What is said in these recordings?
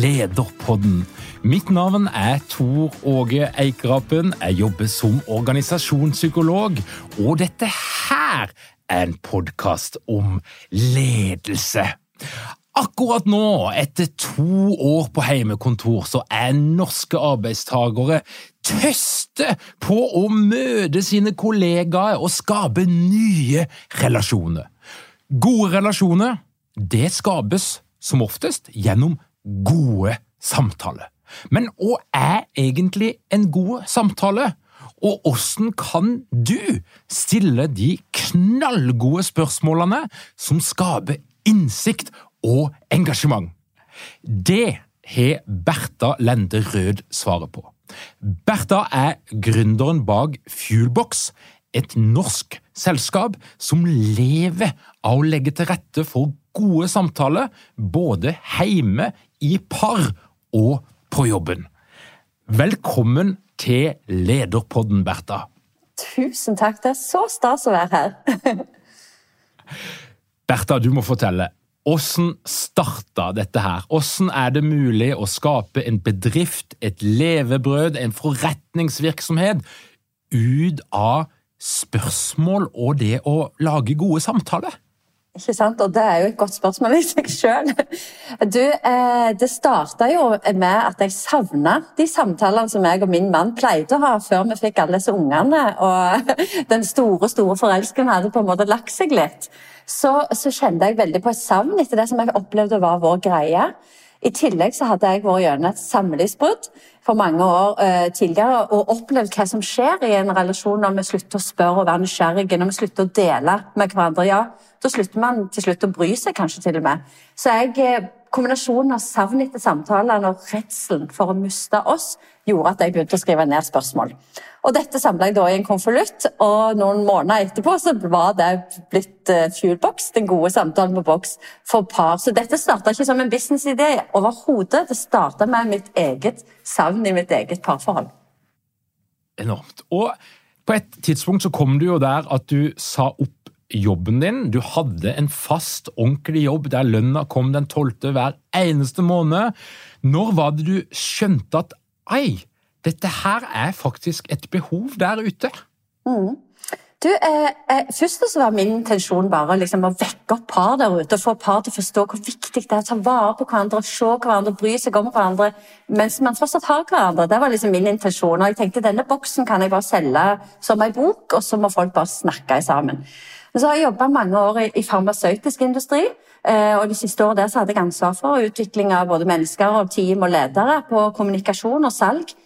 Lederpodden. Mitt navn er Tor Åge Eikerapen. Jeg jobber som organisasjonspsykolog, og dette her er en podkast om ledelse. Akkurat nå, etter to år på heimekontor, så er norske arbeidstagere tøste på å møte sine kollegaer og skape nye relasjoner. Gode relasjoner, det skapes som oftest gjennom gode samtaler. Men hva er egentlig en god samtale? Og hvordan kan du stille de knallgode spørsmålene som skaper innsikt og engasjement? Det har Bertha Lende Rød svaret på. Bertha er gründeren bak Fuelbox, et norsk selskap som lever av å legge til rette for gode samtaler både hjemme, i par og på jobben. Velkommen til Lederpodden, Bertha. Tusen takk. Det er så stas å være her. Bertha, du må fortelle. Hvordan starta dette her? Hvordan er det mulig å skape en bedrift, et levebrød, en forretningsvirksomhet ut av spørsmål og det å lage gode samtaler? Ikke sant? Og det er jo et godt spørsmål i seg sjøl. Eh, det starta jo med at jeg savna de samtalene som jeg og min mann pleide å ha før vi fikk alle disse ungene. Og den store store forelskelsen hadde på en måte lagt seg litt. Så, så kjente jeg veldig på et savn etter det som jeg opplevde var vår greie. I tillegg så hadde jeg vært gjennom et samlivsbrudd for mange år uh, tidligere og opplevd hva som skjer i en relasjon når vi slutter å spørre og være nysgjerrige, når vi slutter å dele med hverandre. Ja, da slutter man til slutt å bry seg, kanskje til og med. Så jeg, uh, kombinasjonen av savn etter samtalene og redselen for å miste oss gjorde at jeg begynte å skrive ned spørsmål. Og Dette samla jeg da i en konvolutt, og noen måneder etterpå så var det blitt uh, Fuelbox, den gode samtalen på boks for par. Så dette starta ikke som en businessidé overhodet. Det starta med mitt eget savn i mitt eget parforhold. Enormt. Og på et tidspunkt så kom du jo der at du sa opp jobben din. Du hadde en fast, ordentlig jobb der lønna kom den tolvte hver eneste måned. Når var det du skjønte at ei, dette her er faktisk et behov der ute. Mm. Du, eh, eh, først så var min intensjon bare liksom, å vekke opp par der ute og få par til å forstå hvor viktig det er å ta vare på hverandre, se hverandre, bry seg om hverandre mens man fortsatt har hverandre. Det var liksom min intensjon. Og jeg tenkte denne boksen kan jeg bare selge som ei bok, og så må folk bare snakke sammen. Men så har jeg jobba mange år i, i farmasøytisk industri. Eh, og De siste årene der så hadde jeg ansvar for utvikling av både mennesker og team og ledere på kommunikasjon og salg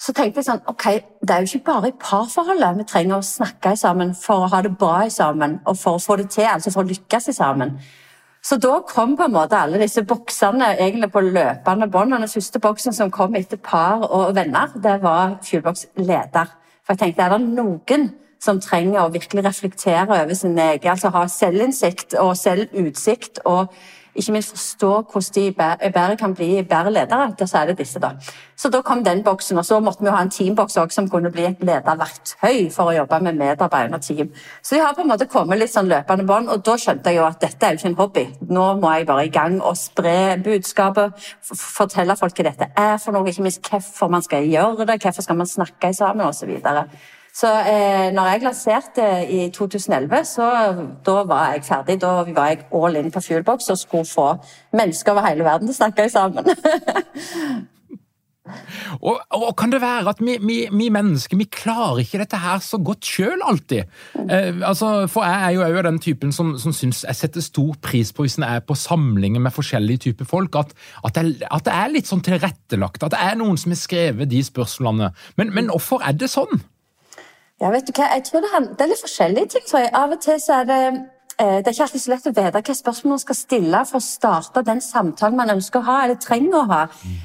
så tenkte jeg sånn Ok, det er jo ikke bare i parforholdet vi trenger å snakke sammen for å ha det bra sammen og for å få det til, altså for å lykkes sammen. Så da kom på en måte alle disse boksene egentlig på løpende bånd. Den første boksen som kom etter par og venner, det var Fuelbox leder. For jeg tenkte, er det noen som trenger å virkelig reflektere over sin egen, altså ha selvinnsikt og selvutsikt og ikke minst forstå hvordan de bedre kan bli bedre ledere, Da er det disse. da. Så da kom den boksen, og så måtte vi ha en teamboks som kunne bli et lederverktøy for å jobbe med medarbeidere og team. Så de har på en måte kommet litt sånn løpende bånd, og da skjønte jeg jo at dette er jo ikke en hobby. Nå må jeg bare i gang og spre budskapet, fortelle folk hva dette er for noe, ikke minst hvorfor man skal gjøre det, hvorfor skal man snakke sammen osv. Så, eh, når jeg lanserte i 2011, så da var jeg ferdig. Da var jeg all in på Fuelbox og skulle få mennesker over hele verden til å snakke sammen. Og, og, kan det være at vi, vi, vi, mennesker vi klarer ikke dette her så godt sjøl alltid? Eh, altså, for jeg er jo òg den typen som, som syns jeg setter stor pris på hvis en er på samlinger med forskjellige typer folk, at, at, det, at, det, er litt sånn tilrettelagt. At det er noen som har skrevet de spørsmålene. Men, men hvorfor er det sånn? Ja, vet du hva, jeg tror det, det er litt forskjellige ting. tror jeg. Av og til så er det Eh, det er ikke alltid så lett å vite hvilke spørsmål man skal stille for å starte den samtalen man ønsker å ha, eller trenger å ha.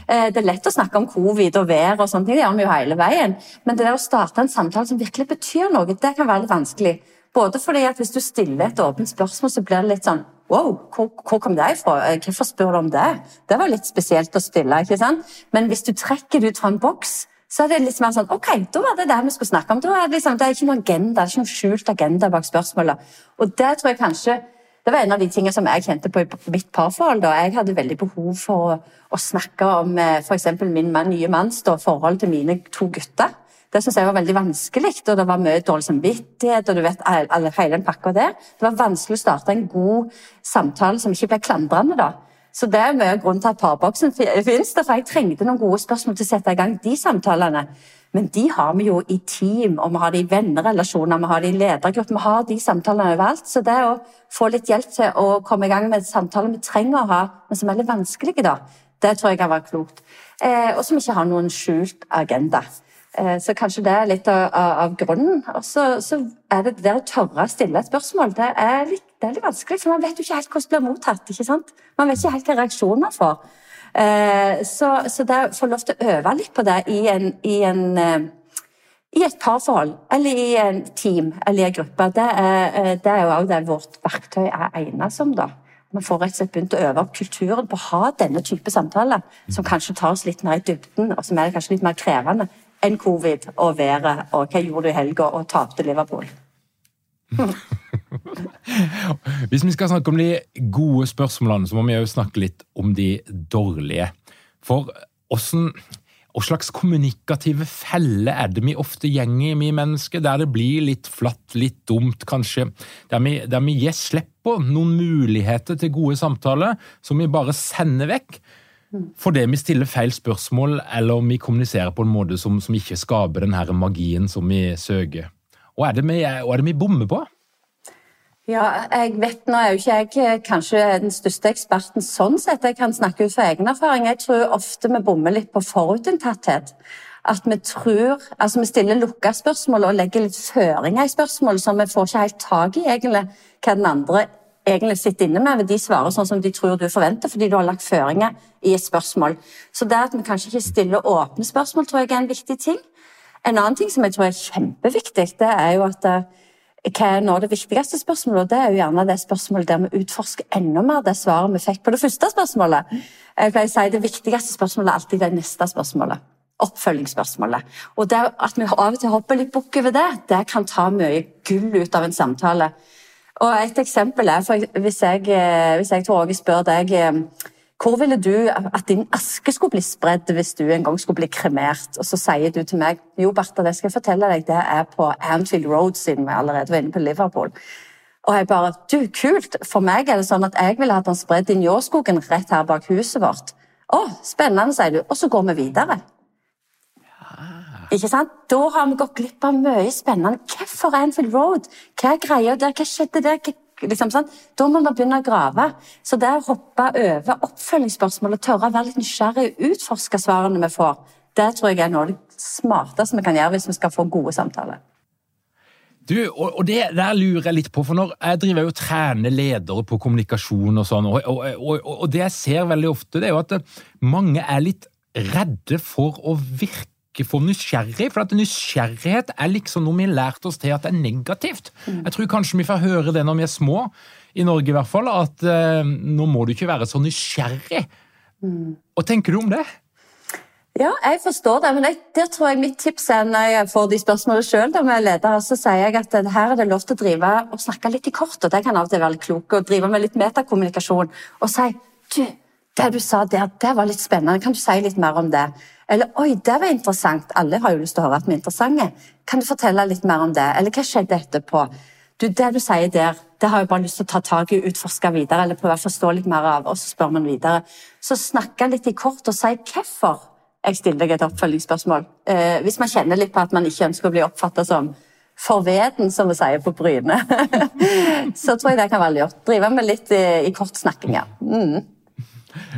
Eh, det er lett å snakke om covid og vær, og sånne ting, det gjør vi jo hele veien. Men det å starte en samtale som virkelig betyr noe, det kan være litt vanskelig. Både fordi at hvis du stiller et åpent spørsmål, så blir det litt sånn Wow, hvor, hvor kom det fra? Eh, hvorfor spør du om det? Det var litt spesielt å stille. ikke sant? Men hvis du trekker det ut fra en boks, så er det litt mer sånn Ok, da var det det vi skulle snakke om. Er det, liksom, det er ikke noen agenda, det er ikke noen skjult agenda bak spørsmålet. Og det tror jeg kanskje det var en av de tingene som jeg kjente på i mitt parforhold. da. Jeg hadde veldig behov for å, å snakke om eh, f.eks. min mann, nye manns forhold til mine to gutter. Det syns jeg var veldig vanskelig, og det var mye dårlig samvittighet. og du vet, hele den pakka der. Det var vanskelig å starte en god samtale som ikke ble klandrende. da. Så det er mye av grunnen til at parboksen finnes. For jeg trengte noen gode spørsmål til å sette i gang de samtalene. Men de har vi jo i team, og vi har det i vennerelasjoner, vi har det i ledergrupper. Vi har de samtalene overalt. Så det å få litt hjelp til å komme i gang med samtaler vi trenger å ha, men som er litt vanskelige, da, det tror jeg kan være klokt. Eh, og som ikke har noen skjult agenda. Eh, så kanskje det er litt av, av grunnen. Og så, er det det å tørre å stille et spørsmål. Det er, litt, det er litt vanskelig, for man vet jo ikke helt hvordan det blir mottatt. ikke sant? Man vet ikke helt hva reaksjoner man får. Eh, så, så det å få lov til å øve litt på det i, en, i, en, eh, i et parforhold, eller i en team eller i en gruppe, det er, det er jo òg det vårt verktøy er egnet som. da. Vi får rett og slett begynt å øve opp kulturen på å ha denne type samtaler, som kanskje tar oss litt mer i dybden, og som er kanskje litt mer krevende enn covid og været og hva gjorde du i helga og tapte Liverpool. Hvis vi skal snakke om de gode spørsmålene, så må vi òg snakke litt om de dårlige. For åssen hva slags kommunikative feller er det vi ofte gjenger i, vi mennesker, der det blir litt flatt, litt dumt, kanskje? Der vi, der vi gir slipp på noen muligheter til gode samtaler som vi bare sender vekk fordi vi stiller feil spørsmål, eller om vi kommuniserer på en måte som, som ikke skaper den magien som vi søker. Hva er det vi, er det vi bommer på? Ja, jeg vet Nå er jo ikke jeg kanskje den største eksperten sånn sett. Jeg kan snakke ut fra egen erfaring. Jeg tror ofte vi bommer litt på forutinntatthet. At vi tror Altså, vi stiller lukka spørsmål og legger litt føringer i spørsmål som vi får ikke helt tak i egentlig hva den andre egentlig sitter inne med. De svarer sånn som de tror du forventer, fordi du har lagt føringer i et spørsmål. Så det at vi kanskje ikke stiller åpne spørsmål, tror jeg er en viktig ting. En annen ting som jeg tror er kjempeviktig, det er jo at eh, hva er nå det viktigste spørsmålet? Og Det er jo gjerne det spørsmålet der vi utforsker enda mer det svaret vi fikk på det første spørsmålet. Jeg pleier å si Det viktigste spørsmålet er alltid det neste spørsmålet. Oppfølgingsspørsmålet. Og det at vi av og til hopper litt bukk over det, det kan ta mye gull ut av en samtale. Og Et eksempel er for hvis jeg, eh, hvis jeg Åge, spør deg eh, hvor ville du at din aske skulle bli spredd hvis du en gang skulle bli kremert? Og så sier du til meg jo, Bertha, det skal jeg fortelle deg, det er på Anfield Road, siden vi allerede var inne på Liverpool. Og jeg bare Du, kult! For meg er det sånn at jeg ville hatt den spredd i Njåskogen rett her bak huset vårt. Å, spennende, sier du. Og så går vi videre. Ikke sant? Da har vi gått glipp av mye spennende. Hvorfor Anfield Road? Hva er greia der? Hva skjedde der? Hva, liksom, sånn? Da må man begynne å grave. Så det å hoppe over oppfølgingsspørsmål og tørre å være litt nysgjerrig og utforske svarene vi får, det tror jeg er noe av det smarteste vi kan gjøre hvis vi skal få gode samtaler. Du, og, det der lurer jeg litt på, for når jeg driver og trener ledere på kommunikasjon og sånn, og, og, og, det jeg ser veldig ofte, det er jo at mange er litt redde for å virke ikke for nysgjerrig, for at nysgjerrighet er liksom noe vi har lært oss til at det er negativt. Jeg tror kanskje vi får høre det når vi er små, i Norge i hvert fall, at eh, nå må du ikke være så nysgjerrig. Mm. Hva tenker du om det? Ja, jeg forstår det, men jeg, der tror jeg mitt tips er når jeg får de spørsmålene sjøl med ledere, så sier jeg at her er det lov til å drive og snakke litt i kort, og det kan av og til være litt klokt, og drive med litt metakommunikasjon og si du, det du sa der, det var litt spennende, kan du si litt mer om det? Eller oi, det var interessant, alle har jo lyst til å høre at vi er interessante, kan du fortelle litt mer om det? Eller hva skjedde etterpå? Du, det du sier der, det har jeg bare lyst til å ta tak i utforske videre, eller prøve å forstå litt mer av, og så spør man videre. Så snakke litt i kort og si hvorfor jeg stiller deg et oppfølgingsspørsmål. Eh, hvis man kjenner litt på at man ikke ønsker å bli oppfatta som forveden, som vi sier på Bryne, så tror jeg det kan være lurt. Drive med litt i, i kort snakking, ja. Mm.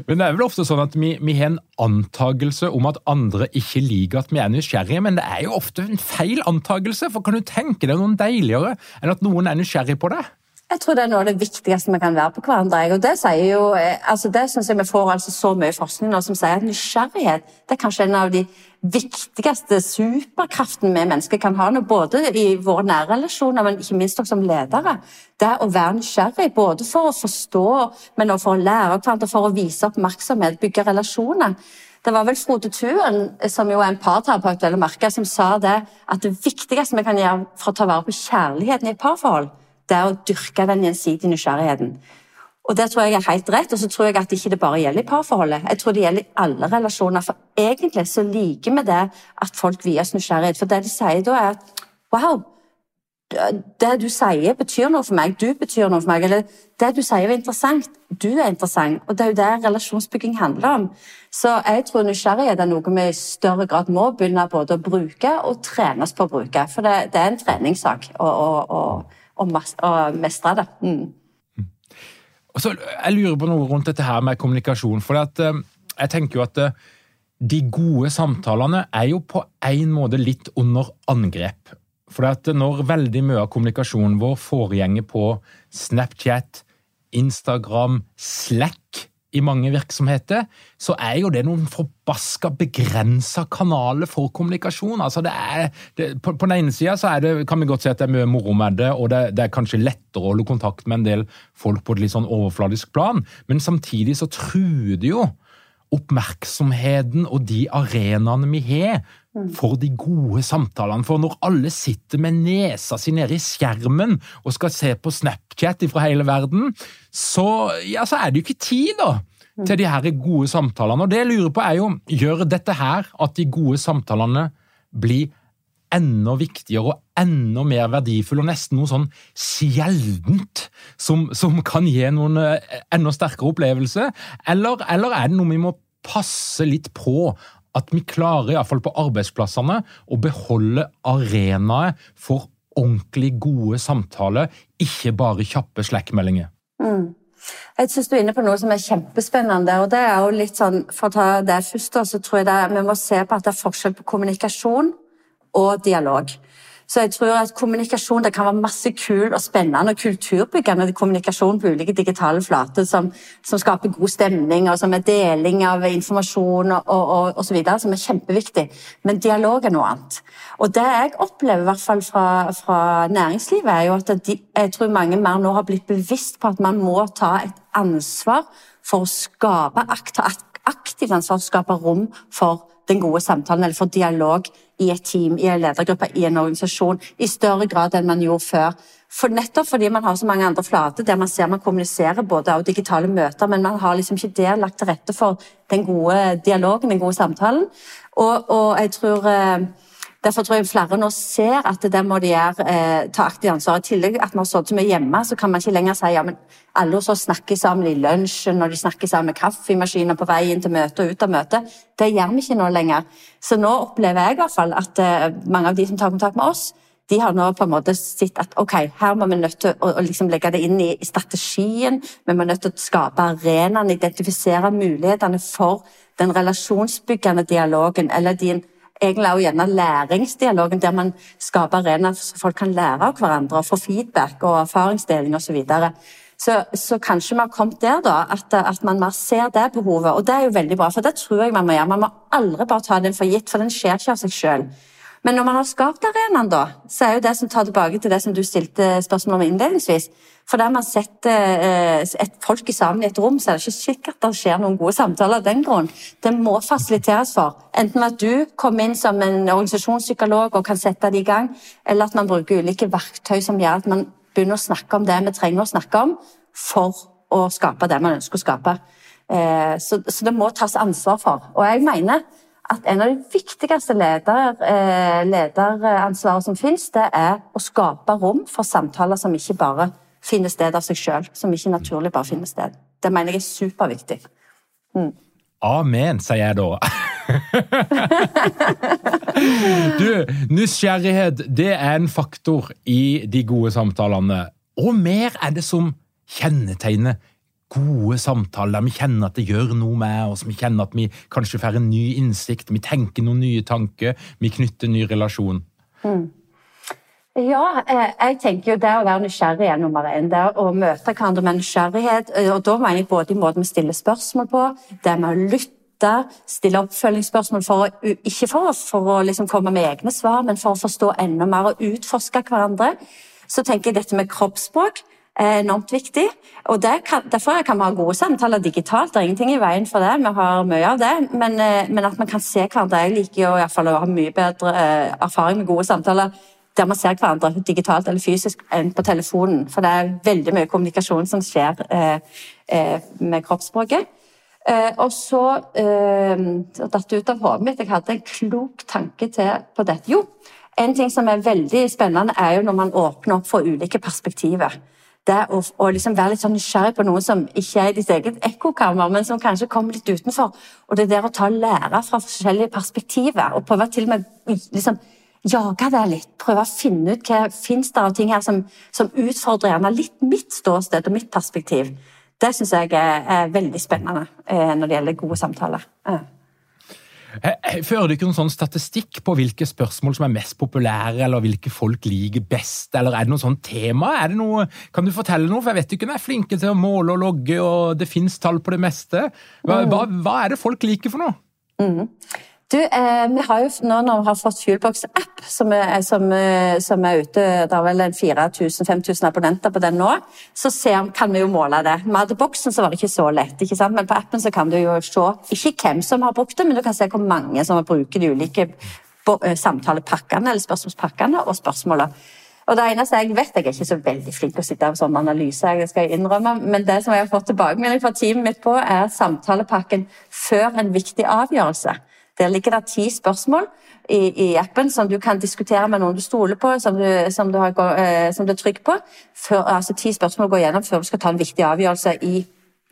Men det er vel ofte sånn at vi, vi, har en antagelse om at andre ikke liker at vi er nysgjerrige, men det er jo ofte en feil antagelse, for kan du tenke deg noen deiligere enn at noen er nysgjerrig på det? Jeg tror det er noe av det viktigste vi kan være på hverandre. Og Det sier jo, eh, altså det synes jeg vi får altså så mye forskning nå som sier at nysgjerrighet det er kanskje en av de viktigste superkraften vi mennesker kan ha. Både i våre nære relasjoner, men ikke minst som ledere. Det er å være nysgjerrig, både for å forstå, men også for å lære hverandre, for å vise oppmerksomhet, bygge relasjoner. Det var vel Frode Tuen, som jo er en parterapeut, som sa det at det viktigste vi kan gjøre for å ta vare på kjærligheten i et parforhold, det er å dyrke den gjensidige nysgjerrigheten. Og Det tror jeg er helt rett, og så tror jeg at det ikke bare gjelder i parforholdet. Jeg tror det gjelder i alle relasjoner. For egentlig så liker vi det at folk vies nysgjerrighet. For det de sier da, er at wow, det du sier, betyr noe for meg. Du betyr noe for meg. Eller det du sier, er interessant. Du er interessant. Og det er jo det relasjonsbygging handler om. Så jeg tror nysgjerrighet er noe vi i større grad må begynne både å bruke og trene oss på å bruke. For det, det er en treningssak. å, å, å, å mestre det. Mm. Og så, jeg lurer på noe rundt dette her med kommunikasjon. for at, eh, jeg tenker jo at eh, de gode samtalene er jo på en måte litt under angrep. For at når veldig mye av kommunikasjonen vår foregjenger på Snapchat, Instagram, Slack i mange virksomheter, så er jo det noen forbaska begrensa kanaler for kommunikasjon. Altså det er, det, på, på, den ene sida kan vi godt si at det er mye moro med det, og det, det, er kanskje lettere å holde kontakt med en del folk på et litt sånn overfladisk plan, men samtidig så truer det jo oppmerksomheten og de arenaene vi har for de gode samtalene. For når alle sitter med nesa si nede i skjermen og skal se på Snapchat fra hele verden, så, ja, så er det jo ikke tid, da. Til de her gode samtalene. Og det jeg lurer på, er jo gjør dette her at de gode samtalene blir enda viktigere og enda mer verdifulle, og nesten noe sånn sjeldent som, som kan gi noen eh, enda sterkere opplevelse? Eller, eller er det noe vi må passe litt på at vi klarer, iallfall på arbeidsplassene, å beholde arenaer for ordentlig gode samtaler, ikke bare kjappe slack-meldinger. Mm. Jeg synes du er inne på noe som er kjempespennende. og det er jo litt sånn, For å ta det først, så tror jeg det, vi må se på at det er forskjell på kommunikasjon og dialog. Så jeg tror at kommunikasjon det kan være masse kul og spennende og kulturbyggende kommunikasjon på ulike digitale flater som, som skaper god stemning, og som er deling av informasjon og, og, så videre, som er kjempeviktig. Men dialog er noe annet. Og det jeg opplever, i hvert fall fra, fra næringslivet, er jo at de, jeg tror mange mer nå har blitt bevisst på at man må ta et ansvar for å skape aktivt ansvar skape rom for den gode samtalen eller for dialog i et team, i en ledergruppe, i en organisasjon, i større grad enn man gjorde før. For nettopp fordi man har så mange andre flater der man ser man kommuniserer både av digitale møter, men man har liksom ikke der lagt til rette for den gode dialogen, den gode samtalen. Og, og jeg tror eh, Derfor tror jeg flere nå ser at det må de gjøre, eh, ta aktivt ansvar. I tillegg at vi har sittet mye hjemme, så kan man ikke lenger si ja, men alle hos oss snakker sammen i lunsjen, og de snakker sammen med kaffemaskiner på vei inn til møte og ut av møte. Det gjør vi ikke nå lenger. Så nå opplever jeg i hvert fall at eh, mange av de som tar kontakt med oss, de har nå på en måte sett at ok, her må vi nødt til å, å liksom legge det inn i strategien. Vi må nødt til å skape arenaen, identifisere mulighetene for den relasjonsbyggende dialogen eller din egentlig også gjerne læringsdialogen, der man skaper arenaer så folk kan lære av hverandre og få feedback og erfaringsdeling osv. Så, videre. Så, så, kanskje vi har kommet der, da, at, at, man mer ser det behovet. Og det er jo veldig bra, for det tror jeg man må gjøre. Man må aldri bare ta den for gitt, for den skjer ikke av seg sjøl. Men når man har skapt arenaen, da, så er jo det som tar tilbake til det som du stilte spørsmål om innledningsvis. For der man setter eh, et folk sammen i et rom, så er det ikke sikkert det skjer noen gode samtaler av den grunn. Det må fasiliteres for. Enten at du kommer inn som en organisasjonspsykolog og kan sette det i gang, eller at man bruker ulike verktøy som gjør at man begynner å snakke om det vi trenger å snakke om for å skape det man ønsker å skape. Eh, så, det må tas ansvar for. Og jeg mener at en av de viktigste leder, eh, lederansvaret som finnes, det er å skape rom for samtaler som ikke bare finner sted av seg sjøl. Som ikke naturlig bare finner sted. Det mener jeg er superviktig. Mm. Amen, sier jeg da. du, nysgjerrighet det er en faktor i de gode samtalene. Og mer er det som kjennetegner gode samtaler vi kjenner at det gjør noe med oss, vi kjenner at vi kanskje får en ny innsikt, vi tenker noen nye tanker, vi knytter en ny relasjon. Mm. Ja, eh, jeg tenker jo det å være nysgjerrig er nummer én. Det å møte hverandre med nysgjerrighet. Eh, og Da mener jeg både i måten vi stiller spørsmål på, det med å lytte, stille oppfølgingsspørsmål for å, ikke for, for å liksom komme med egne svar, men for å forstå enda mer og utforske hverandre. Så tenker jeg dette med kroppsspråk er enormt viktig. og kan, Derfor kan vi ha gode samtaler digitalt. Det er ingenting i veien for det. Vi har mye av det. Men, eh, men at man kan se hverandre. Jeg liker hvert fall å ha mye bedre eh, erfaring med gode samtaler der man ser hverandre digitalt eller fysisk enn på telefonen. For det er veldig mye kommunikasjon som skjer eh, eh, med kroppsspråket. Eh, og så eh, datt det ut av hodet mitt. Jeg hadde en klok tanke til på dette. Jo, en ting som er veldig spennende, er jo når man åpner opp for ulike perspektiver det å, å liksom være litt sånn nysgjerrig på noe som ikke er i ditt eget ekkokammer, men som kanskje kommer litt utenfor. Og det der å ta lære fra forskjellige perspektiver, og prøve til og med liksom jage det litt. Prøve å finne ut hva fins der av ting her som, som utfordrer gjerne litt mitt ståsted og mitt perspektiv. Det syns jeg er, er, veldig spennende eh, når det gjelder gode samtaler. Eh. Fører du ikke noen sånn statistikk på hvilke spørsmål som er mest populære, eller hvilke folk liker best, eller er det noe sånt tema? Er det noe, kan du fortelle noe? For jeg vet ikke om jeg er flinke til å måle og logge, og det fins tall på det meste. Hva, mm. hva, hva, er det folk liker for noe? Mm. Du, eh, vi har jo nå når vi har fått Fuelbox-app, som, som, eh, som, er ute Det er vel 4000-5000 abonnenter på den nå. Så ser, kan vi jo måle det. Med hadde boksen, så var det ikke så lett. ikke sant? Men på appen så kan du jo se ikke hvem som har brukt det, men du kan se hvor mange som bruker de ulike eh, samtalepakkene eller spørsmålspakkene og spørsmåla. Og det eneste Jeg vet jeg er ikke så veldig flink til å sitte av sånn analyse, jeg skal innrømme, men det som jeg har fått tilbakemelding fra teamet mitt på, er samtalepakken før en viktig avgjørelse. Der ligger det ti spørsmål i, i, appen som du kan diskutere med noen du stoler på, som du, som du, har, eh, som du er trygg på. Før, altså Ti spørsmål å gå gjennom før du skal ta en viktig avgjørelse i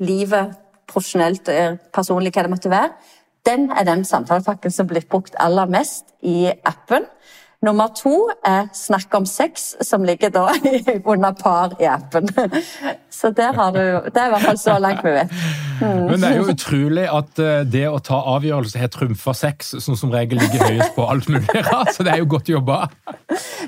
livet, profesjonelt, eh, personlig, hva det måtte være. Den er den samtalepakken som blir brukt aller mest i appen. Nummer to er Snakk om sex, som ligger da under par i appen. Så der har du Det er i hvert fall så langt vi vet. Mm. Men det er jo utrolig at eh, det å ta avgjørelse har trumfa sex, som som regel ligger høyest på alt mulig rart. Så det er jo godt jobba.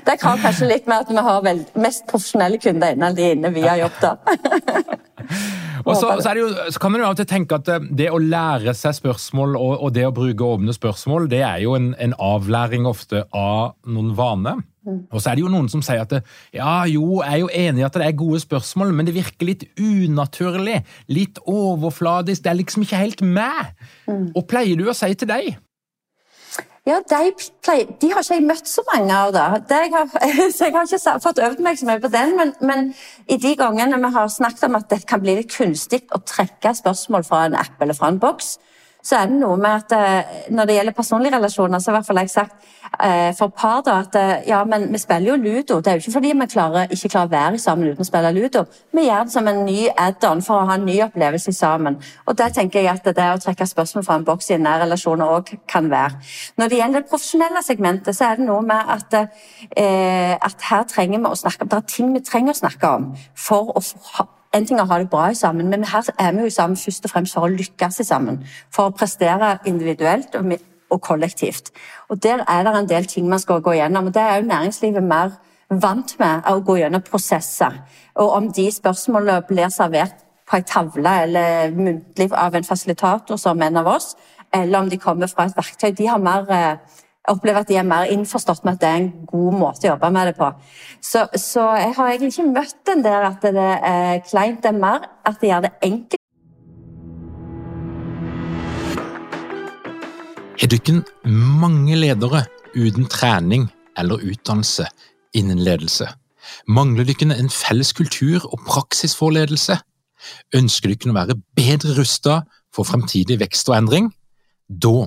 Det kan kanskje litt med at vi har mest profesjonelle kunder innen de inne har jobb, da. Og så, så, jo, så, kan man jo av og til tenke at eh, det å lære seg spørsmål og, og det å bruke åpne spørsmål, det er jo en, en avlæring ofte av noen vaner. Mm. Og så er det jo noen som sier at det, ja, jo, jeg er jo enig i at det er gode spørsmål, men det virker litt unaturlig, litt overfladisk, det er liksom ikke helt meg. Mm. Og pleier du å si til deg? Ja, de, pleier, de, har ikke jeg møtt så mange av, da. Har, så jeg har ikke fått øvd meg så mye på den. Men, men, i de gangene vi har snakket om at det kan bli litt kunstig å trekke spørsmål fra en app eller fra en boks, så er det noe med at eh, når det gjelder personlige relasjoner, så har i hvert fall jeg sagt eh, for par da, at eh, ja, men vi spiller jo ludo. Det er jo ikke fordi vi klarer, ikke klarer å være sammen uten å spille ludo. Vi gjør det som en ny add-on for å ha en ny opplevelse sammen. Og det tenker jeg at det å trekke spørsmål fra en boks i nære relasjoner òg kan være. Når det gjelder det profesjonelle segmentet, så er det noe med at, at her trenger vi å snakke om Det er ting vi trenger å snakke om for å en ting er å ha det bra sammen, men her er vi jo sammen først og fremst for å lykkes sammen. For å prestere individuelt og, kollektivt. Og Der er det en del ting man skal gå gjennom. og Det er jo næringslivet mer vant med å gå gjennom prosesser. Og om de spørsmålene blir servert på en tavle eller muntlig av en fasilitator som en av oss, eller om de kommer fra et verktøy, de har mer eh, opplever at de er mer innforstått med at det er en god måte å jobbe med det på. Så, så jeg har egentlig ikke møtt den der at det er kleint. Det er mer at det gjør det enkelt. Har dere mange ledere uten trening eller utdannelse innen ledelse? Mangler dere en felles kultur og praksis for ledelse? Ønsker dere å være bedre rustet for fremtidig vekst og endring? Da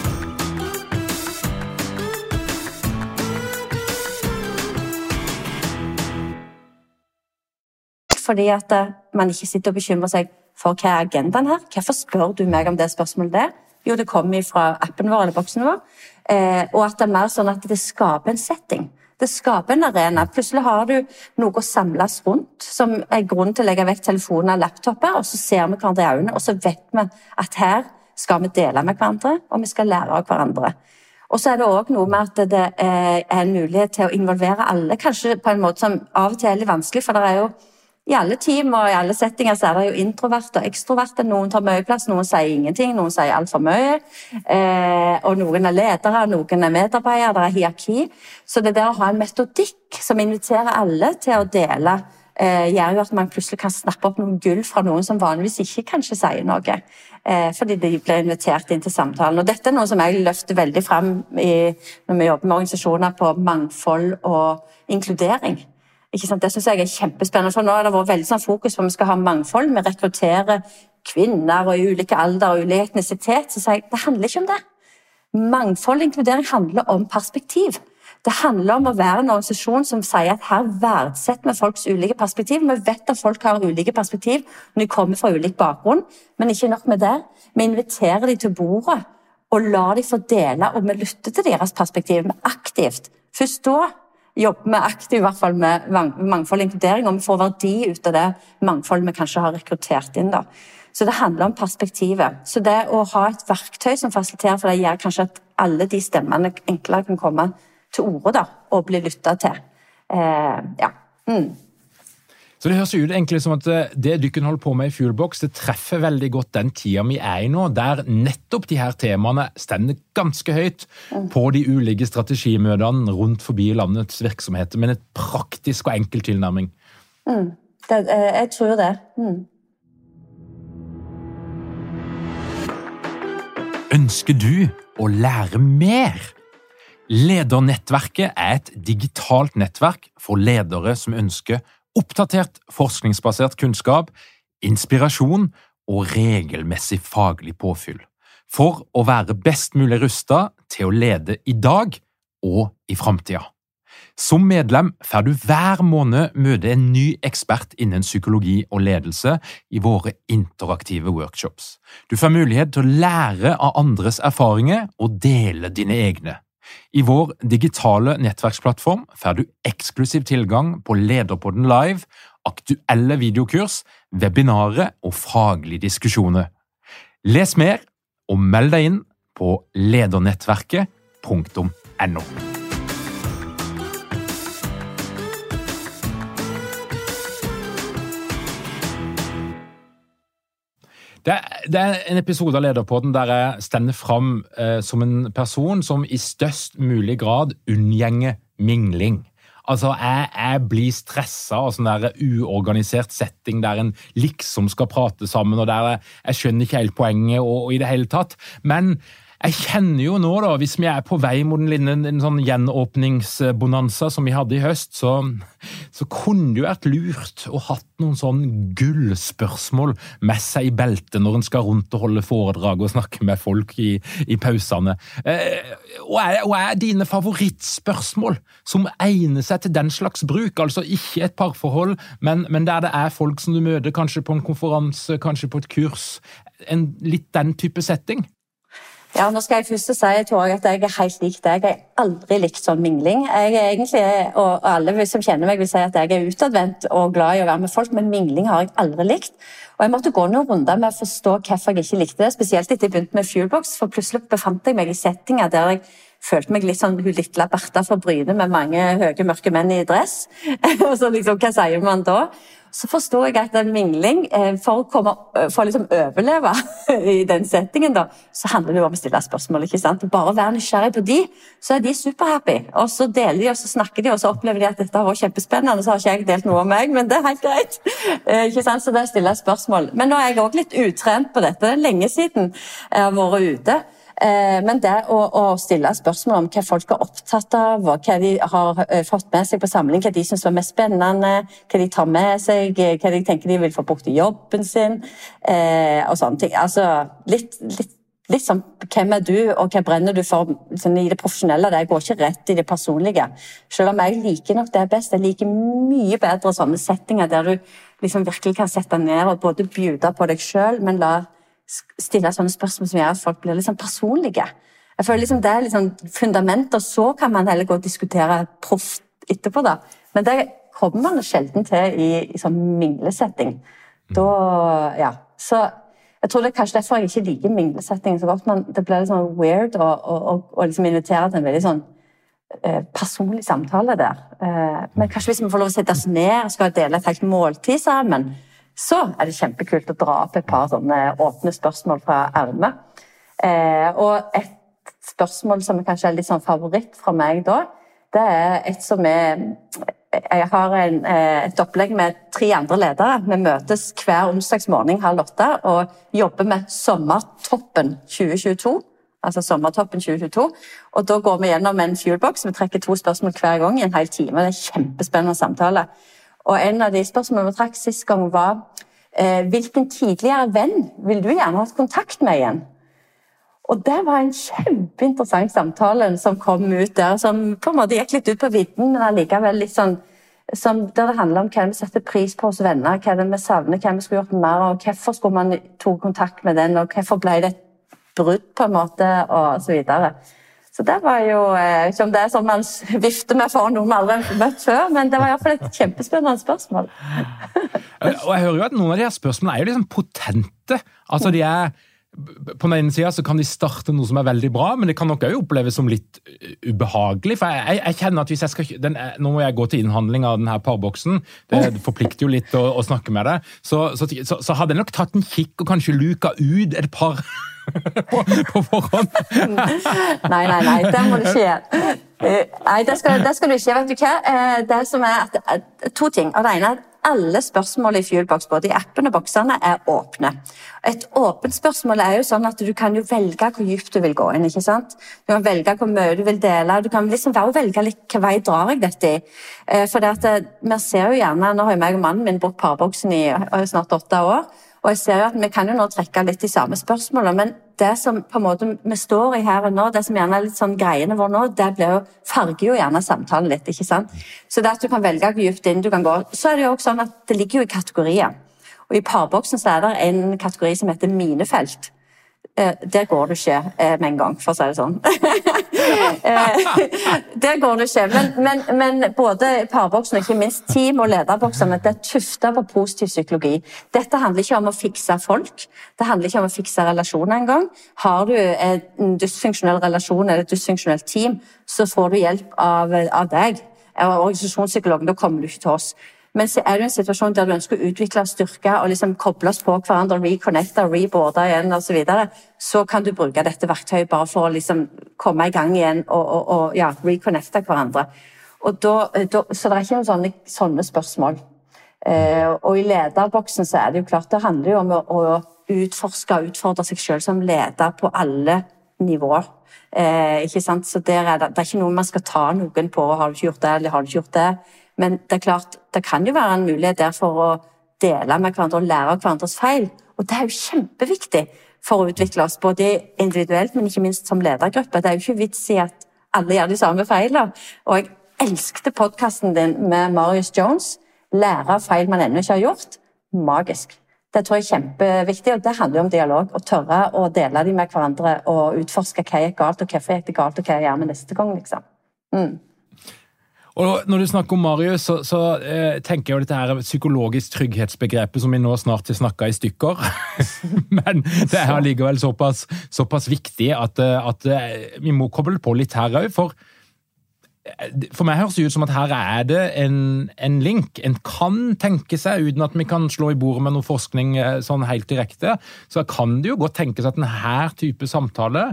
Fordi at eh, man ikke sitter og bekymrer seg for hva er agendaen her. Hvorfor spør du meg om det spørsmålet der? Jo, det kommer fra appen vår eller boksen vår. Eh, og at det er mer sånn at det skaper en setting. Det skaper en arena. Plutselig har du noe å samles rundt, som er grunnen til å legge vekk telefoner og laptoper, og så ser vi hverandre i øynene, og så vet vi at her skal vi dele med hverandre, og vi skal lære av hverandre. Og så er det òg noe med at det er en mulighet til å involvere alle, kanskje på en måte som av og til er litt vanskelig, for det er jo i alle team og i alle settinger så er det jo introverte og ekstroverte. Noen tar mye plass, noen sier ingenting, noen sier altfor mye. Eh, og noen er ledere, noen er medarbeidere, det er hierarki. Så det der å ha en metodikk som inviterer alle til å dele, eh, gjør jo at man plutselig kan snappe opp noen gull fra noen som vanligvis ikke kanskje sier noe. Eh, fordi de blir invitert inn til samtalen. Og dette er noe som jeg løfter veldig fram i, når vi jobber med organisasjoner på mangfold og inkludering. Ikke sant? Det synes jeg er kjempespennende. Så Nå har det vært veldig sånn fokus på at vi skal ha mangfold. Vi rekrutterer kvinner og i ulike alder og ulik etnisitet. Så sier jeg det handler ikke om det. Mangfold og inkludering handler om perspektiv. Det handler om å være en organisasjon som sier at her verdsetter vi folks ulike perspektiv. Vi vet at folk har ulike perspektiv når de kommer fra ulik bakgrunn, men ikke nok med det. Vi inviterer dem til bordet og lar dem få dele, og vi lytter til deres perspektiv. Aktivt. Først da jobber vi aktivt i hvert fall med mangfold og inkludering, og vi får verdi ut av det mangfoldet vi kanskje har rekruttert inn. da. Så det handler om perspektivet. Så det å ha et verktøy som fasiliterer for det, gjør kanskje at alle de stemmene enklere kan komme til orde og bli lytta til. Eh, ja. Mm. Så Det høres ut egentlig som at eh, det Dykken holder på med i Fuelbox, det treffer veldig godt den tida vi er i nå, der nettopp de her temaene stender ganske høyt på de ulike strategimøtene rundt forbi landets virksomheter, med en praktisk og enkel tilnærming. Mm. Det, eh, jeg tror det. Mm. Ønsker du å lære mer? Ledernettverket er et digitalt nettverk for ledere som ønsker oppdatert forskningsbasert kunnskap, inspirasjon og regelmessig faglig påfyll, for å være best mulig rusta til å lede i dag og i framtida. Som medlem får du hver måned møte en ny ekspert innen psykologi og ledelse i våre interaktive workshops. Du får mulighet til å lære av andres erfaringer og dele dine egne. I vår digitale nettverksplattform får du eksklusiv tilgang på Lederpodden live, aktuelle videokurs, webinarer og faglige diskusjoner. Les mer og meld deg inn på ledernettverket.no. Det, det, er en episode av Lederpodden der jeg stender fram eh, som en person som i størst mulig grad unngjenger mingling. Altså, jeg, jeg blir stressa av sånn der uorganisert setting der en liksom skal prate sammen, og der jeg, jeg skjønner ikke helt poenget og, og, i det hele tatt. Men jeg kjenner jo nå, da, hvis vi er på vei mot en, en, en sånn gjenåpningsbonanza som vi hadde i høst, så, så kunne det jo vært lurt å hatt noen sånn gullspørsmål med seg i beltet når en skal rundt og holde foredrag og snakke med folk i, i pausene. Eh, hva er, er, dine favorittspørsmål som egner seg til den slags bruk? Altså ikke et parforhold, men, men der det er folk som du møter, kanskje på en konferanse, kanskje på et kurs. En, litt den type setting? Ja, nå skal jeg først si Torg, at jeg er helt lik deg. Jeg har aldri likt sånn mingling. Jeg er egentlig, og Alle som kjenner meg, vil si at jeg er utadvendt og glad i å være med folk, men mingling har jeg aldri likt. Og Jeg måtte gå noen runder med å forstå hvorfor jeg ikke likte det, spesielt etter jeg begynte med Fuelbox. For plutselig befant jeg meg i settinger der jeg følte meg litt sånn hun lille Bertha fra Bryne med mange høye, mørke menn i dress. og så liksom, Hva sier man da? Så forstår jeg at en mingling, eh, for å, komme, eh, for å liksom overleve i den settingen, da, så handler det om å stille spørsmål. ikke sant? Bare å være nysgjerrig på de, så er de superhappy. Og så deler de, og så snakker de, og så opplever de at dette har vært kjempespennende. Så har ikke jeg delt noe om meg, men det er helt greit. Eh, ikke sant? Så det er å stille spørsmål. Men nå er jeg òg litt utrent på dette. Det er lenge siden jeg har vært ute. Eh, men det å, å, stille spørsmål om hva folk er opptatt av, og hva de har eh, fått med seg på samling, hva de syns var mest spennende, hva de tar med seg, eh, hva de tenker de vil få brukt i jobben sin, og sånne ting. Altså litt, litt, litt sånn hvem er du, og hva brenner du for sånn, i det profesjonelle? Det går ikke rett i det personlige. Selv om jeg liker nok det best. Jeg liker mye bedre sånne settinger der du liksom virkelig kan sette ned og både bjude på deg sjøl, men la stille sånne spørsmål som gjør at folk blir litt sånn personlige. Jeg føler liksom Det er liksom fundament, og så kan man heller gå og diskutere proft etterpå. da. Men det kommer man sjelden til i, i sånn minglesetting. Da, ja. Så jeg tror det er kanskje derfor jeg ikke liker minglesetting så godt. men Det blir litt sånn weird å, å, å liksom invitere til en veldig sånn eh, personlig samtale der. Eh, men kanskje hvis vi får lov å sette oss ned og skal dele et helt måltid sammen, så er det kjempekult å dra opp et par sånne åpne spørsmål fra ermet. Eh, og et spørsmål som kanskje er litt sånn favoritt fra meg da, det er et som er Jeg har en, eh, et opplegg med tre andre ledere. Vi møtes hver onsdagsmorgen halv åtte og jobber med Sommertoppen 2022 altså Sommertoppen 2022. Og Da går vi gjennom en fuelbox. Vi trekker to spørsmål hver gang i en hel time. Det er en kjempespennende samtale. Og en av de spørsmålene vi trakk sist gang, var eh, hvilken tidligere venn vil du gjerne ha kontakt med igjen? Og det var en kjempeinteressant samtale som kom ut der, som på en måte gikk litt ut på vidden, men allikevel litt sånn som, der det handler om hva vi setter pris på hos venner, hva vi savner, hva vi skulle gjort mer av, hvorfor skulle man tok kontakt med den, og hvorfor ble det et brudd, på en måte, og så videre. Så det var jo ikke om det er sånn man vifter med for noen vi aldri har møtt før, men det var iallfall et kjempespennende spørsmål. og jeg hører jo at noen av de her spørsmålene er jo liksom potente. Altså de er på den ene sida kan de starte noe som er veldig bra, men det kan nok òg oppleves som litt ubehagelig. For jeg, jeg, kjenner at hvis jeg skal den, Nå må jeg gå til innhandling av denne parboksen. Det forplikter jo litt å, å snakke med deg. Så, så, så, så hadde jeg nok tatt en kikk og kanskje luka ut et par på, på forhånd? nei, nei, nei. Det må du ikke gjøre. Eh, nei, det skal, det skal, du ikke. Vet du hva? Eh, det som er at, To ting. Og det ene er at alle spørsmål i Fuelbox, både i appen og boksene, er åpne. Et åpent spørsmål er jo sånn at du kan jo velge hvor dypt du vil gå inn. ikke sant? Du kan velge hvor mye du vil dele. Du kan liksom velge litt hvilken vei drar jeg dette i. Eh, for det at vi ser jo gjerne, Nå har jo meg og mannen min brukt parboksen i snart åtte år. Og jeg ser jo at Vi kan jo nå trekke litt de samme spørsmålene, men det som på en måte vi står i her og nå, det som gjerne er litt sånn greiene våre nå, det blir jo, farger jo gjerne samtalen litt. ikke sant? Så det at du kan velge hvor dypt inn du kan gå. Så er det jo også sånn at det ligger jo i kategorier. Og I parboksen så er det en kategori som heter minefelt. Eh, der går du ikke eh, med en gang, for å si det sånn. Eh, der går du ikke. Men, men, men både parboksen ikke minst team- og lederboksene det er tufta på positiv psykologi. Dette handler ikke om å fikse folk, det handler ikke om å fikse relasjoner engang. Har du en dysfunksjonell relasjon eller et dysfunksjonelt team, så får du hjelp av, av deg. Organisasjonspsykologen, da kommer du ikke til oss. Men så er det en situasjon der du ønsker å utvikle styrke og liksom koble på hverandre, reconnecte, reboarde igjen osv., så, så kan du bruke dette verktøyet bare for å liksom komme i gang igjen og, og, og ja, reconnecte hverandre. Da, da, så det er ikke noen sånne, sånne spørsmål. Eh, og i lederboksen så er det jo klart det handler jo om å, å utforske og utfordre seg selv som leder på alle nivåer. Eh, ikke sant? Så er det, det, er ikke noe man skal ta noen på. Har du ikke gjort det, eller har du ikke gjort det? Men det er klart, det kan jo være en mulighet der for å dele med hverandre og lære av hverandres feil. Og det er jo kjempeviktig for å utvikle oss, både individuelt, men ikke minst som ledergruppe. Det er jo ikke vits i at alle gjør de samme feilene. Og jeg elsket podkasten din med Marius Jones. Lære av feil man ennå ikke har gjort. Magisk. Det tror jeg er kjempeviktig, og det handler jo om dialog. Å tørre å dele dem med hverandre og utforske hva gikk galt, og hvorfor gikk det galt, og hva jeg gjør med neste gang. liksom. Mm. Og Når du snakker om Marius, så, så eh, tenker jeg jo dette her psykologisk trygghetsbegrepet som vi nå snart har snakka i stykker. Men det er allikevel såpass, såpass viktig at, eh, at, eh, vi må koble på litt her òg. For for meg høres det ut som at her er det en, en, link. En kan tenke seg, uten at vi kan slå i bordet med noe forskning eh, sånn helt direkte, så kan det jo godt tenkes at denne type samtale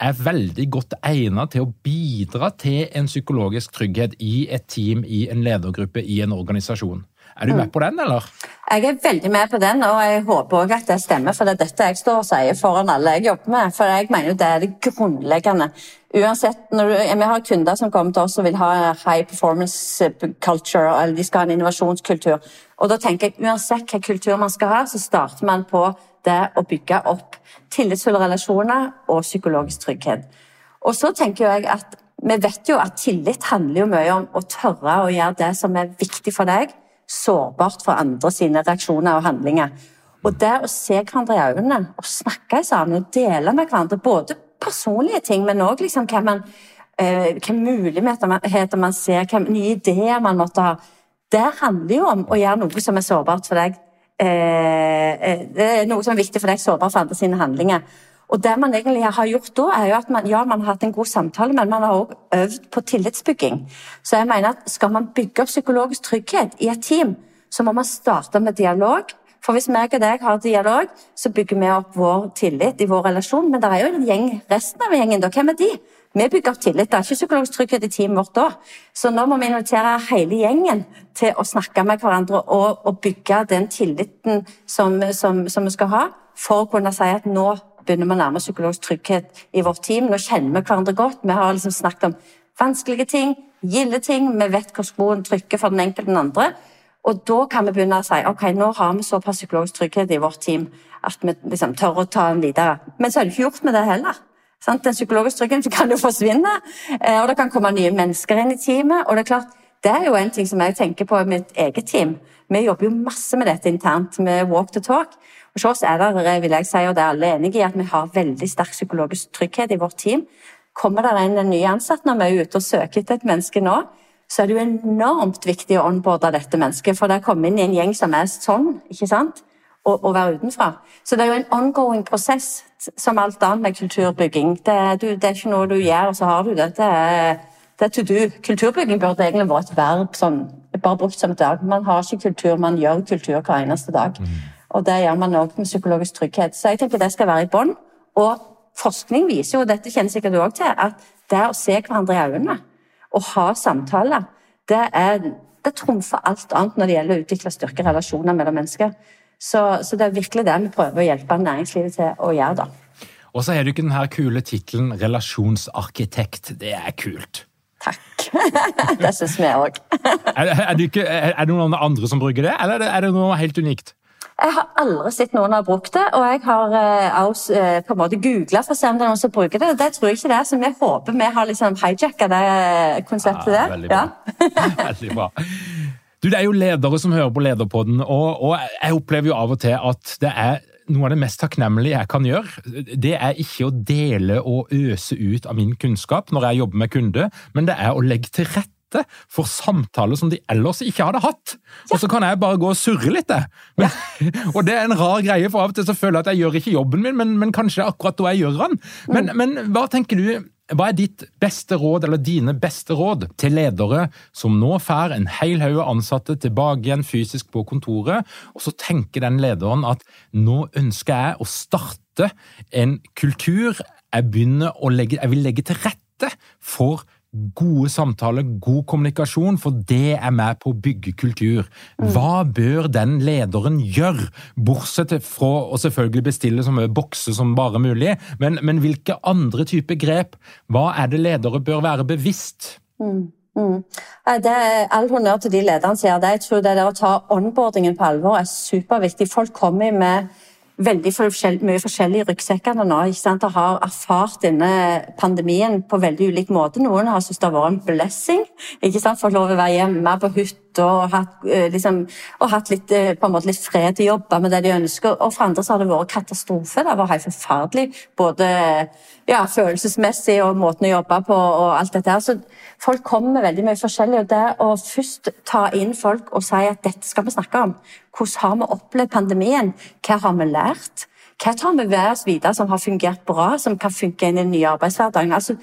er veldig godt egnet til å bidra til en psykologisk trygghet i et team, i en ledergruppe, i en organisasjon. Er du med mm. på den, eller? Jeg er veldig med på den, og jeg håper også at det stemmer. For det er dette jeg står og sier foran alle jeg jobber med. For jeg mener det er det grunnleggende. Uansett, når du, Vi har kunder som kommer til oss og vil ha high performance culture, eller de skal ha en innovasjonskultur. Og da tenker jeg uansett hvilken kultur man skal ha, så starter man på det å bygge opp tillitsfulle relasjoner og psykologisk trygghet. Og så tenker jeg at vi vet jo at tillit handler jo mye om å tørre å gjøre det som er viktig for deg sårbart for andre sine reaksjoner og handlinger. Og det å se hverandre i øynene og snakke sammen og dele med hverandre både personlige ting, men òg liksom hva, man, hvilke muligheter man ser, hvilke nye ideer man måtte ha. Det handler jo om å gjøre noe som er sårbart for deg. Eh, eh, det er noe som er viktig for deg, sårbar for andre sine handlinger. Og det man egentlig har gjort da, er jo at man, ja, man har hatt en god samtale, men man har også øvd på tillitsbygging. Så jeg mener at skal man bygge opp psykologisk trygghet i et team, så må man starte med dialog. For hvis meg og deg har dialog, så bygger vi opp vår tillit i vår relasjon. Men det er jo en gjeng, resten av gjengen, da. Hvem er de? Vi bygger opp tillit. Det er ikke psykologisk trygghet i teamet vårt da. Så nå må vi invitere hele gjengen til å snakke med hverandre og, og bygge den tilliten som, som, som vi skal ha, for å kunne si at nå begynner vi å nærme psykologisk trygghet i vårt team. Nå kjenner vi hverandre godt. Vi har liksom snakket om vanskelige ting, gilde ting. Vi vet hvor skoen trykker for den enkelte den andre. Og da kan vi begynne å si ok, nå har vi såpass psykologisk trygghet i vårt team at vi liksom tør å ta den videre. Men så er det ikke gjort med det heller. Sant? Den psykologiske tryggheten kan jo forsvinne, eh, og det kan komme nye mennesker inn i teamet. og Det er klart, det er jo en ting som jeg tenker på i mitt eget team. Vi jobber jo masse med dette internt, med walk to talk. Hos oss er det, vil jeg si, og det er alle enige i, at vi har veldig sterk psykologisk trygghet i vårt team. Kommer det inn en ny ansatt når vi er ute og søker etter et menneske nå, så er det jo enormt viktig å onboarde dette mennesket. For det er kommet inn i en gjeng som er sånn, ikke sant? Og, å, være utenfra. Så det er jo en ongoing prosess, som alt annet med kulturbygging. Det, du, det er ikke noe du gjør, og så har du det. Det er, det er to do. Kulturbygging burde egentlig vært et verb sånn, bare brukt som et dag. Man har ikke kultur, man gjør kultur hver eneste dag. Mm. Og det gjør man òg med psykologisk trygghet. Så jeg tenker det skal være i bånn. Og forskning viser jo, dette kjenner sikkert du òg til, at det å se hverandre i øynene og ha samtaler, det, er, det trumfer alt annet når det gjelder å utvikle styrke relasjoner mellom mennesker. Så, så, det er virkelig det vi prøver å hjelpe næringslivet til å gjøre, da. Og så har du ikke den her kule tittelen 'relasjonsarkitekt'. Det er kult. Takk. det syns vi òg. er, er, det er det noen andre som bruker det, eller er det noe helt unikt? Jeg har aldri sett noen har brukt det, og jeg har også eh, eh, på en måte googla for å se om det er noen som bruker det. Det tror jeg ikke det er, så vi håper vi har liksom hijacka det konseptet ja, veldig Bra. Ja. veldig bra. Du, Det er jo ledere som hører på Lederpodden, og, og jeg opplever jo av og til at det er noe av det mest takknemlige jeg kan gjøre, det er ikke å dele og øse ut av min kunnskap når jeg jobber med kunde, men det er å legge til rette for samtaler som de ellers ikke hadde hatt. Og så kan jeg bare gå og surre litt, men, ja. og det er en rar greie, for av og til så føler jeg at jeg gjør ikke jobben min, men, men kanskje akkurat da jeg gjør den. Men, men hva tenker du? Hva er ditt beste råd, eller dine beste råd til ledere som nå får en hel haug ansatte tilbake igjen fysisk på kontoret, og så tenker den lederen at nå ønsker jeg å starte en kultur, jeg, å legge, jeg vil legge til rette for gode samtaler, god kommunikasjon, for det er med på å bygge kultur. Hva bør den lederen gjøre, bortsett fra å selvfølgelig bestille så mye bokser som bare mulig, men, men hvilke andre typer grep? Hva er det ledere bør være bevisst? Mm. Mm. Det er All honnør til de lederne som gjør det. Jeg tror det å ta onboardingen på alvor er superviktig. Folk kommer med veldig forskjell, mye forskjellig i ryggsekkene nå. ikke sant? Og har erfart denne pandemien på veldig ulik måte. Noen har syntes det har vært en blessing. ikke sant? Fått lov å være hjemme på hytta og, hatt, eh, liksom, og hatt litt, eh, litt fred til å jobbe med det de ønsker. Og for andre så har det vært katastrofe. Det var helt forferdelig. Både ja, følelsesmessig og måten å jobbe på og alt dette her. Så folk kommer med veldig mye forskjellig. Og det å først ta inn folk og si at dette skal vi snakke om. Hvordan har vi opplevd pandemien? Hva har vi lært? Hva tar vi med oss videre som har fungert bra, som kan funke inn i den nye arbeidshverdagen? Altså,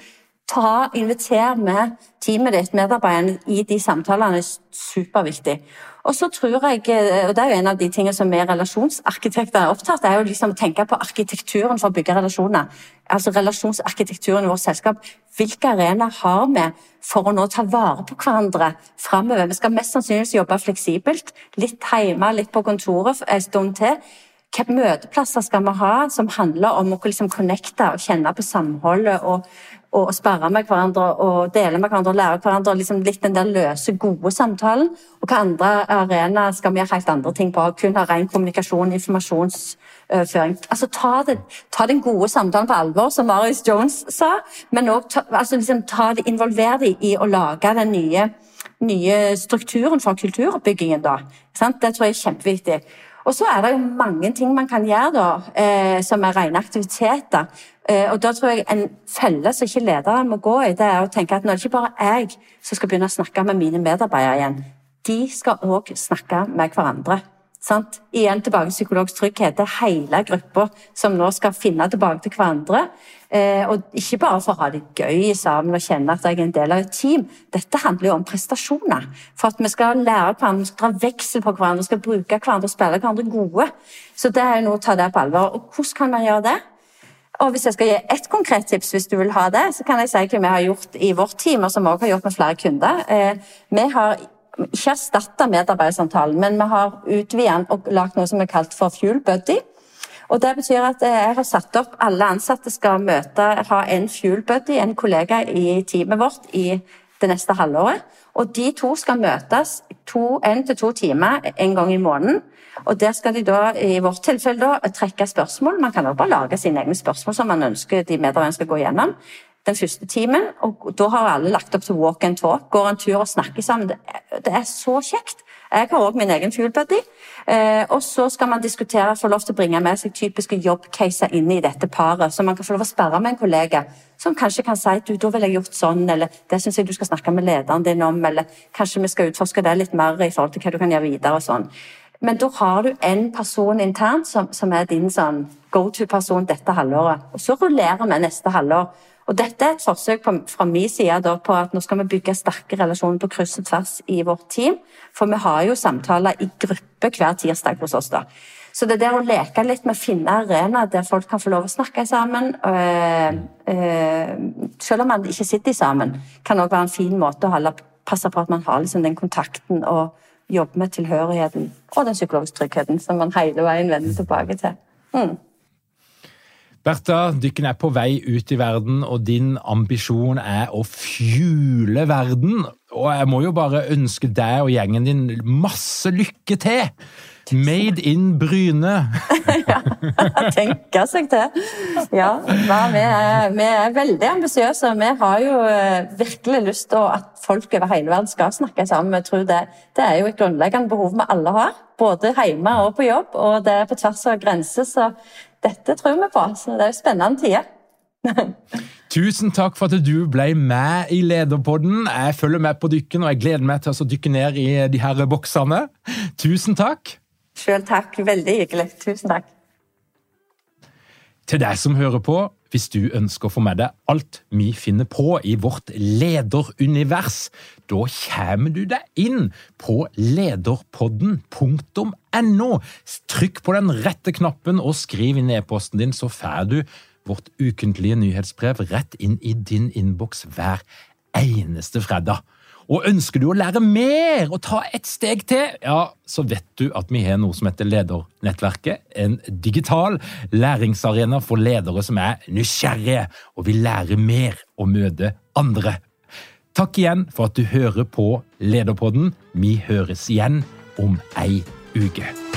ta, Inviter med teamet ditt, medarbeiderne, i de samtalene. er Superviktig. Og så tror jeg, og det er jo en av de tingene som vi relasjonsarkitekter er opptatt av, er jo liksom å tenke på arkitekturen for å bygge relasjoner. Altså relasjonsarkitekturen i vårt selskap. Hvilke arenaer har vi for å nå ta vare på hverandre framover? Vi skal mest sannsynligvis jobbe fleksibelt. Litt hjemme, litt på kontoret en stund til. Hvilke møteplasser skal vi ha som handler om å liksom connecte og kjenne på samholdet og, og sperre med hverandre og dele med hverandre og lære hverandre liksom litt den der løse, gode samtalen? Og hva andre arenaer skal vi gjøre helt andre ting på? Kun ha ren kommunikasjon, informasjonsføring. Altså, ta, det, ta, den gode samtalen på alvor, som Marius Jones sa, men òg altså, liksom, involver dem i å lage den nye, nye strukturen for kulturoppbyggingen. Da. Det tror jeg er kjempeviktig. Og så er det jo mange ting man kan gjøre da, eh, som er rene aktiviteter. Eh, og da tror jeg En felle som ikke lederen må gå i, det er å tenke at nå er det ikke bare jeg som skal begynne å snakke med mine medarbeidere igjen. De skal òg snakke med hverandre. Sant? Igjen tilbake til psykologisk trygghet. Det er hele gruppa som nå skal finne tilbake til hverandre. Eh, og ikke bare for å ha det gøy sammen og kjenne at jeg er en del av et team. Dette handler jo om prestasjoner. For at vi skal lære hverandre, vi skal dra veksel på hverandre, vi skal bruke hverandre og spille hverandre gode. Så det er jo noe å ta det på alvor. Og hvordan kan man gjøre det? Og Hvis jeg skal gi ett konkret tips, hvis du vil ha det, så kan jeg si hva vi har gjort i vårt team, og som vi også har gjort med flere kunder. Eh, vi har ikke erstatta medarbeidersamtalen, men vi har utvidet den og lagd noe som er kalt for Fuel Buddy. Og Det betyr at eh, jeg har satt opp alle ansatte skal møte, ha en Fuel Buddy, en kollega i teamet vårt, i det neste halvåret. Og De to skal møtes en til to timer en gang i måneden. Og Der skal de da, i vårt tilfelle da, trekke spørsmål. Man kan også bare lage sine egne spørsmål som man ønsker de medarbeiderne skal gå gjennom den første timen. og Da har alle lagt opp til walk and talk. Går en tur og snakker sammen. Det, er så kjekt. Jeg har òg min egen fuel buddy. Eh, og så skal man diskutere, få lov til å bringe med seg typiske jobbcaser inn i dette paret. Så man kan få lov å sperre med en kollega som kanskje kan si du, da ville jeg gjort sånn, eller det syns jeg du skal snakke med lederen din om, eller kanskje vi skal utforske det litt mer i forhold til hva du kan gjøre videre og sånn. Men da har du en person internt som, som er din sånn go to-person dette halvåret. Og så rullerer vi neste halvår. Og Dette er et forsøk på, fra min side på at nå skal vi bygge sterke relasjoner på kryss og tvers i vårt team. For vi har jo samtaler i gruppe hver tirsdag hos oss. da. Så det der å leke litt med å finne arenaer der folk kan få lov å snakke sammen, øh, øh, selv om man ikke sitter sammen, kan også være en fin måte å holde, passe på at man har liksom den kontakten og jobbe med tilhørigheten og den psykologiske tryggheten som man hele veien vender tilbake til. Mm. Bertha, dykken er på vei ut i verden, og din ambisjon er å fjule verden. Og jeg må jo bare ønske deg og gjengen din masse lykke til! Made in Bryne. ja, tenke seg til. Ja, vi er, vi er veldig ambisiøse. Vi har jo eh, virkelig lyst til at folk over hele verden skal snakke sammen. Jeg tror det, det er jo et grunnleggende behov vi alle har. Både hjemme og på jobb, og det er på tvers av grenser. Så dette tror vi på. Så det er jo spennende tider. Tusen takk for at du ble med i Lederpodden. Jeg følger med på dykken, og jeg gleder meg til å dykke ned i de her boksene. Tusen takk. Sjøl takk. Veldig hyggelig. Tusen takk. Til deg som hører på, hvis du ønsker å få med deg alt vi finner på i vårt lederunivers, da kommer du deg inn på lederpodden.no. Trykk på den rette knappen og skriv inn e-posten din, så får du vårt ukentlige nyhetsbrev rett inn i din innboks hver eneste fredag. Og ønsker du å lære mer og ta et steg til, ja, så vet du at vi har noe som heter Ledernettverket. En digital læringsarena for ledere som er nysgjerrige og vil lære mer og møte andre. Takk igjen for at du hører på Lederpodden. Vi høres igjen om ei uke.